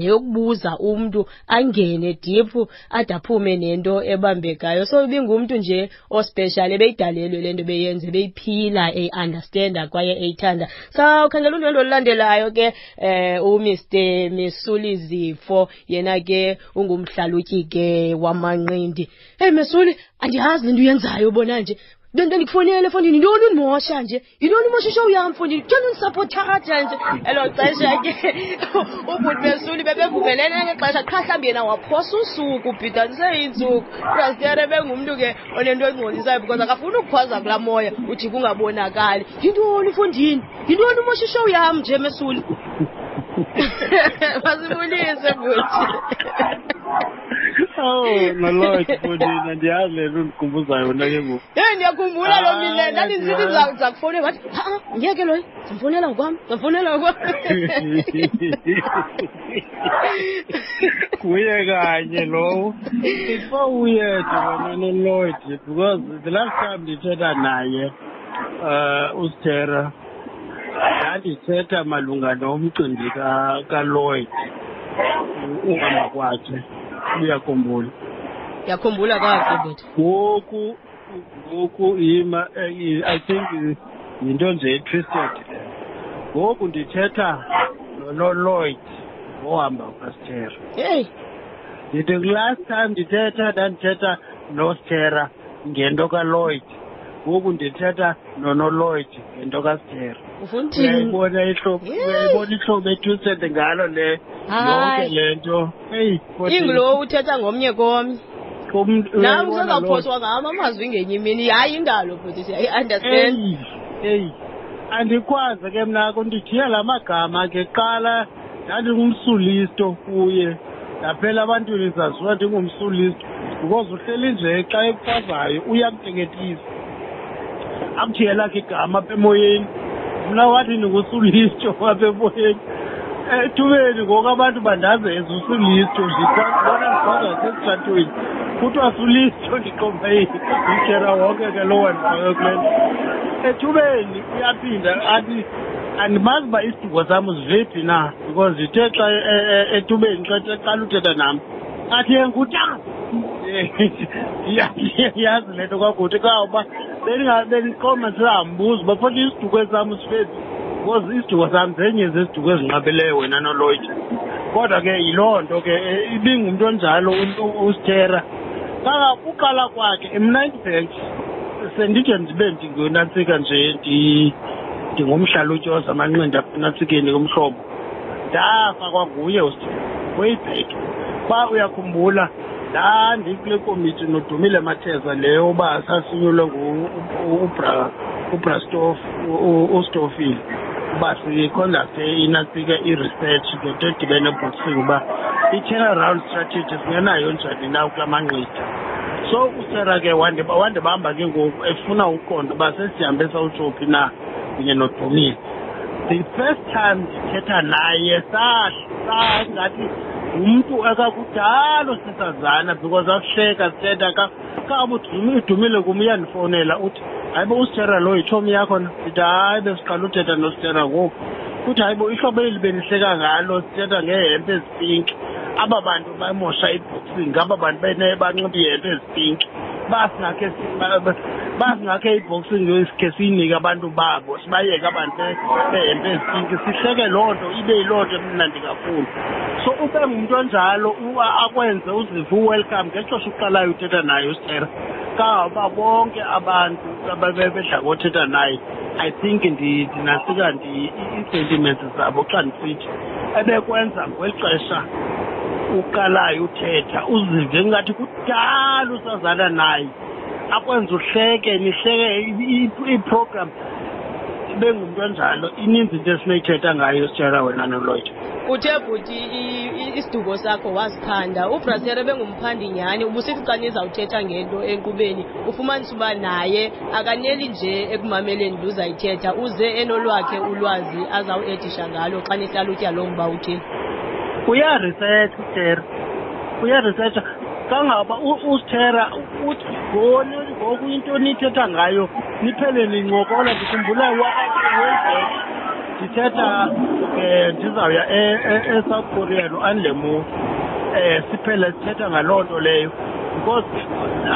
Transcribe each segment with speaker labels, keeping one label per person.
Speaker 1: yeyokubuza umntu angene diphu ade aphume nento ebambekayo so ibingumntu nje ospeshal ebeyidalelwe le nto beyenze beyiphila eyiunderstanda kwaye eyithanda sawukhangela undwendwe olulandelayo ke eh umr mesuli zifo yena ke ungumhlalutyi ke wamanqindi eyi mesuli andiyazi le nto uyenzayo ubona nje bendandikufonele efondini yintoni undimosha nje yintoni moshusho uyamfundi ke ndisaphothatha nje elo xesha ke ubhuti besuli bebevumelene ngexesha qha mhlawumbi yena waphosa usuku ubhidanise iintsuku urastere bengumntu ke onento engcolisayo because akafuni ukukhwaza kulaa moya uthi kungabonakali yintoni mfundini yintoni umoshusho uyam nje mesuli masibulise bhuti
Speaker 2: awu naloo ndifonina ndiyazi le nto ndikhumbuzayo mna ke ngoku
Speaker 1: heyi ndiyakhumbula loo mini le ndandisithi
Speaker 2: ndiza-
Speaker 1: ndiza kufowunela wathi ha-a ndiye ke loyo ndimfowunela ngokwam ndimfowunela ngokwam
Speaker 2: kuye kanye lowo ifa uyedwa wena noloyd because the last time ndithetha naye um usithera ndandithetha malunga nomcimbi kaloyd uhamba kwakhe uyakhumbula
Speaker 1: yakhumbula kwakhe bhuti
Speaker 2: ngoku ngoku ima eh, i think yinto nje etwisted ngoku ndithetha nololoyd ohamba kwasithera
Speaker 1: heyi
Speaker 2: ndithi kulast time ndithetha ndandithetha nostera ngento kaloyd ngoku ndithetha nonoloyd ngento kasithera
Speaker 1: ufuna uthini
Speaker 2: uyayibona ihlobo
Speaker 1: Yey.
Speaker 2: uyayibona ihlobo ethusende ngalo le yonke
Speaker 1: hayi
Speaker 2: le nto eyi kodwa
Speaker 1: ingulo uthetha ngomnye komnye umntu- nam uyayibona loo nto. sezawuphoswa ngam amazwi ngenye imini hayi indalo bhuti siyayi-understand
Speaker 2: eyi eyi andikwazi ke mna kundijiya la magama ngeqala ndandingumsulisto kuye ndaphela abantwini saziwa ndingumsulisto because uhleli nje xa ekufazayo uyakuteketisa akuthi yelakhe igama apha emoyeni mna wathi ndingusulisto apha emoyeni ethubeni ngoku abantu bandazenza usulisto ndibona ndibona sesitratweni kuthiwa sulisto ndiqomba yijera wonke ke lowo ndifake kule nto ethubeni uyaphinda athi andimazi uba isiduko sam uzivephi na because ithe xa e, e, e, etubeni xa eqala uthetha nam athi enguta yazi le nto kwakuthi kawuba bendiqoma sihambuza uba futhi isiduko esam usifephi because isiduko sam zenye zesiduko ezinqabileyo wena noloyitha kodwa ke yiloo nto ke ibingumntu onjalo usithera kanga uqala kwakhe emnayiniventi sendide ndibe ndingenantsika nje ndingumhlalutyoza amanqindi aphinasikeni kumhlobo ndafa kwakuye way back uba uyakhumbula ndandikule komiti nodumile matheza leyo uba sasinyulwe ngubrastof ustofile uba sikhondaste inasike i-research ngento edibene ebhoksini uba i-turnaround strategy singenayo njani na kula manqitha so usera ke wandibamba ke ngoku efuna uqonda uba sesihambe sawutsho phi na kunye nodumile the first time ndithetha naye sangathi ngumntu akakudalo sisazana because akuhleka sithetha ka kabudumile kum uyandifowunela uthi hayibo usitera lo yitshomi yakho na ndithi hayi besiqala uthetha nositera ngoku kuthi hayibo ihlobo eli bendihleka ngalo sithetha ngeehempe ezipinki aba bantu bayimosha iboxing ngaba bantu beneye banxiba iyento ezipinki basingakhe basingakhe iboxing sikhe siyinike abantu babo sibayeke abantu behempe ezipinki sihleke loo nto ibe yiloo nto emnandi kakhulu so ube ngumntu onjalo akwenze uzive u-welcome ngexesha uqalayo uthetha naye usitera kangaba bonke abantu ababedla ngothetha naye i think ndinasika i-sentiments zabo xa ndisithi ebekwenza ngeli xesha uqalayo uthetha uzive ingathi kudala usazana naye akwenza uhleke nihleke iprogram bengumntu onjalo ininzi into esineyithetha ngayo sitshela wena noloyd
Speaker 1: uthe bhuti isiduko sakho wasiphanda ubrasere bengumphandi nyhani ubusithi xa nizawuthetha ngento enkqubeni ufumani kuba naye akaneli nje ekumameleni luzayithetha uze enolwakhe ulwazi azawuedisha ngalo xa nihlalutya loo mba uthile
Speaker 2: uyaresearch uter uyaresearcha kangaba usithera uthi ngoni ngoku into nithetha ngayo niphele nincokola ndikhumbula Sithetha ke ndizawuya eSouth e, e Korea no-Anlemu um eh, siphele sithetha ngaloo nto leyo because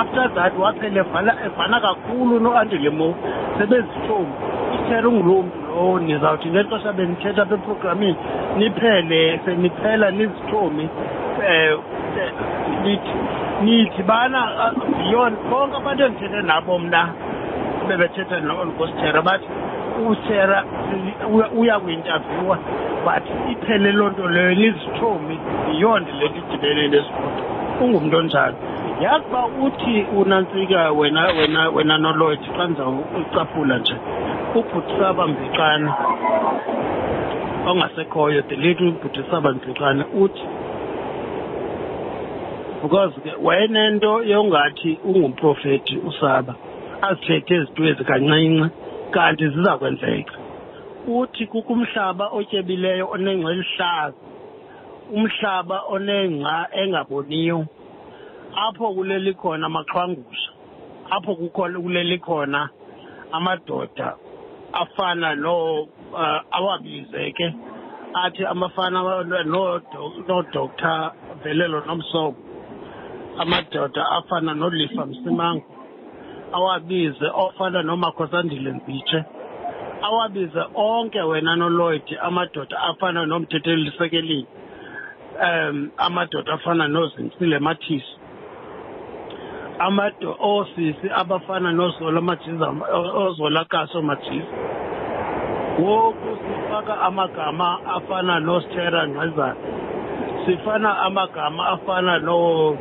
Speaker 2: after that waphele evana kakhulu no-Anlemu sebezitshomi uthera unguloo mntu lowo nizawuthi ngexesha benithetha apha eprogramini niphele seniphela nizithomi um nithi nithi bana beyond bonke abantu endithethe nabo mna bebethetha nongosithera bathi usera uyakuinterviewa but iphele loo nto leyo nizithomi yiyonde le nto idibene nesikude ungumntu onjalo yazi uba uthi unantsika wena wena wena noloyd xa ndizawucaphula nje ubhuti saba mbixana ongasekhoyo the late ubhuti saba mbixana uthi because ke wayenento yongathi ungumprofethi usaba azithethe ezitu ezikancinci kanti ziza kwenzeka uthi kukumhlaba otyebileyo onengca eluhlaza umhlaba onengca engaboniyo apho kuleli khona amaxhwangusha apho kukhona kuleli khona amadoda afana no uh, awabize ke athi amafana noodoktar velelo nomsobo amadoda afana nolifa msimanga awabize ofana nomakhosandile mbitshe awabize onke wena noloyd amadoda afana nomthethelisekelini um amadoda afana nozintsile mathisi amado osisi abafana nozola majiza ozola kaso majiza ngoku sifaka amagama afana nostera ngqezana sifana amagama afana no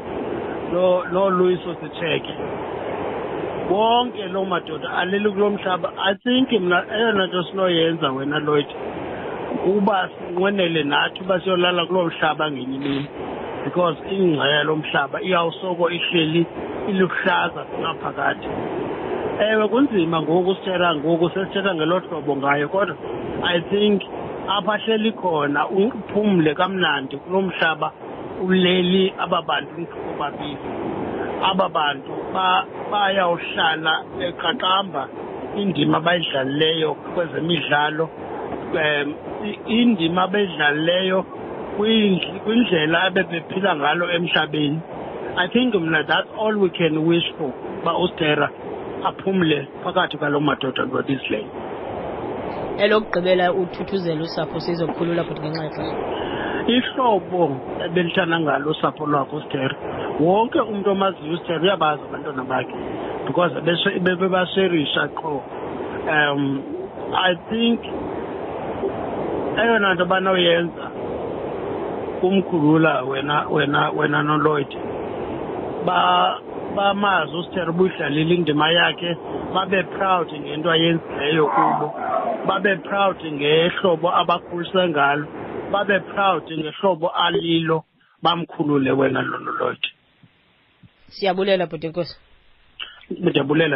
Speaker 2: no no Luiso Cheki. Bonke loo madoda aleli kulo mhlaba. I think mna eyona nto sinoyenza wena Lloyd kuba sinqwenele nathi uba siyolala kuloo mhlaba ngenye imini because ingca yalo mhlaba iyawusoko ihleli iluhlaza singaphakathi ewe kunzima ngoku sithetha ngoku sesithetha ngelo hlobo ngayo kodwa i think apha hleli khona uphumle kamnandi kulo mhlaba uleli aba bantu umhluko babili aba bantu bayawuhlala beqaqamba indima abayidlalileyo kwezemidlalo um indima abayidlalileyo kwindlela ebebephila ngalo emhlabeni i think mna that's all we can wish for uba ustera aphumle phakathi kwalo madoda lwabisileyo
Speaker 1: elokugqibela uthuthuzela usapho sizokukhulula futhi ngenxa yexesha
Speaker 2: ihlobo ebelithanda ngalo usapho lwakho ustere wonke umntu omaziyo ustere uyabazi abantwana bakhe because bebebaserisha qho um i think eyona nto banoyenza kumkhulula wena wena wena noloyd ba bamazi usithera uba uyidlalile indima yakhe babe proud ngento ayenzileyo kubo babe proud ngehlobo abakhulise ngalo babe proud ngehlobo alilo bamkhulule wena lololoke
Speaker 1: siyabulela bhuti nkosi
Speaker 2: ndiyabulela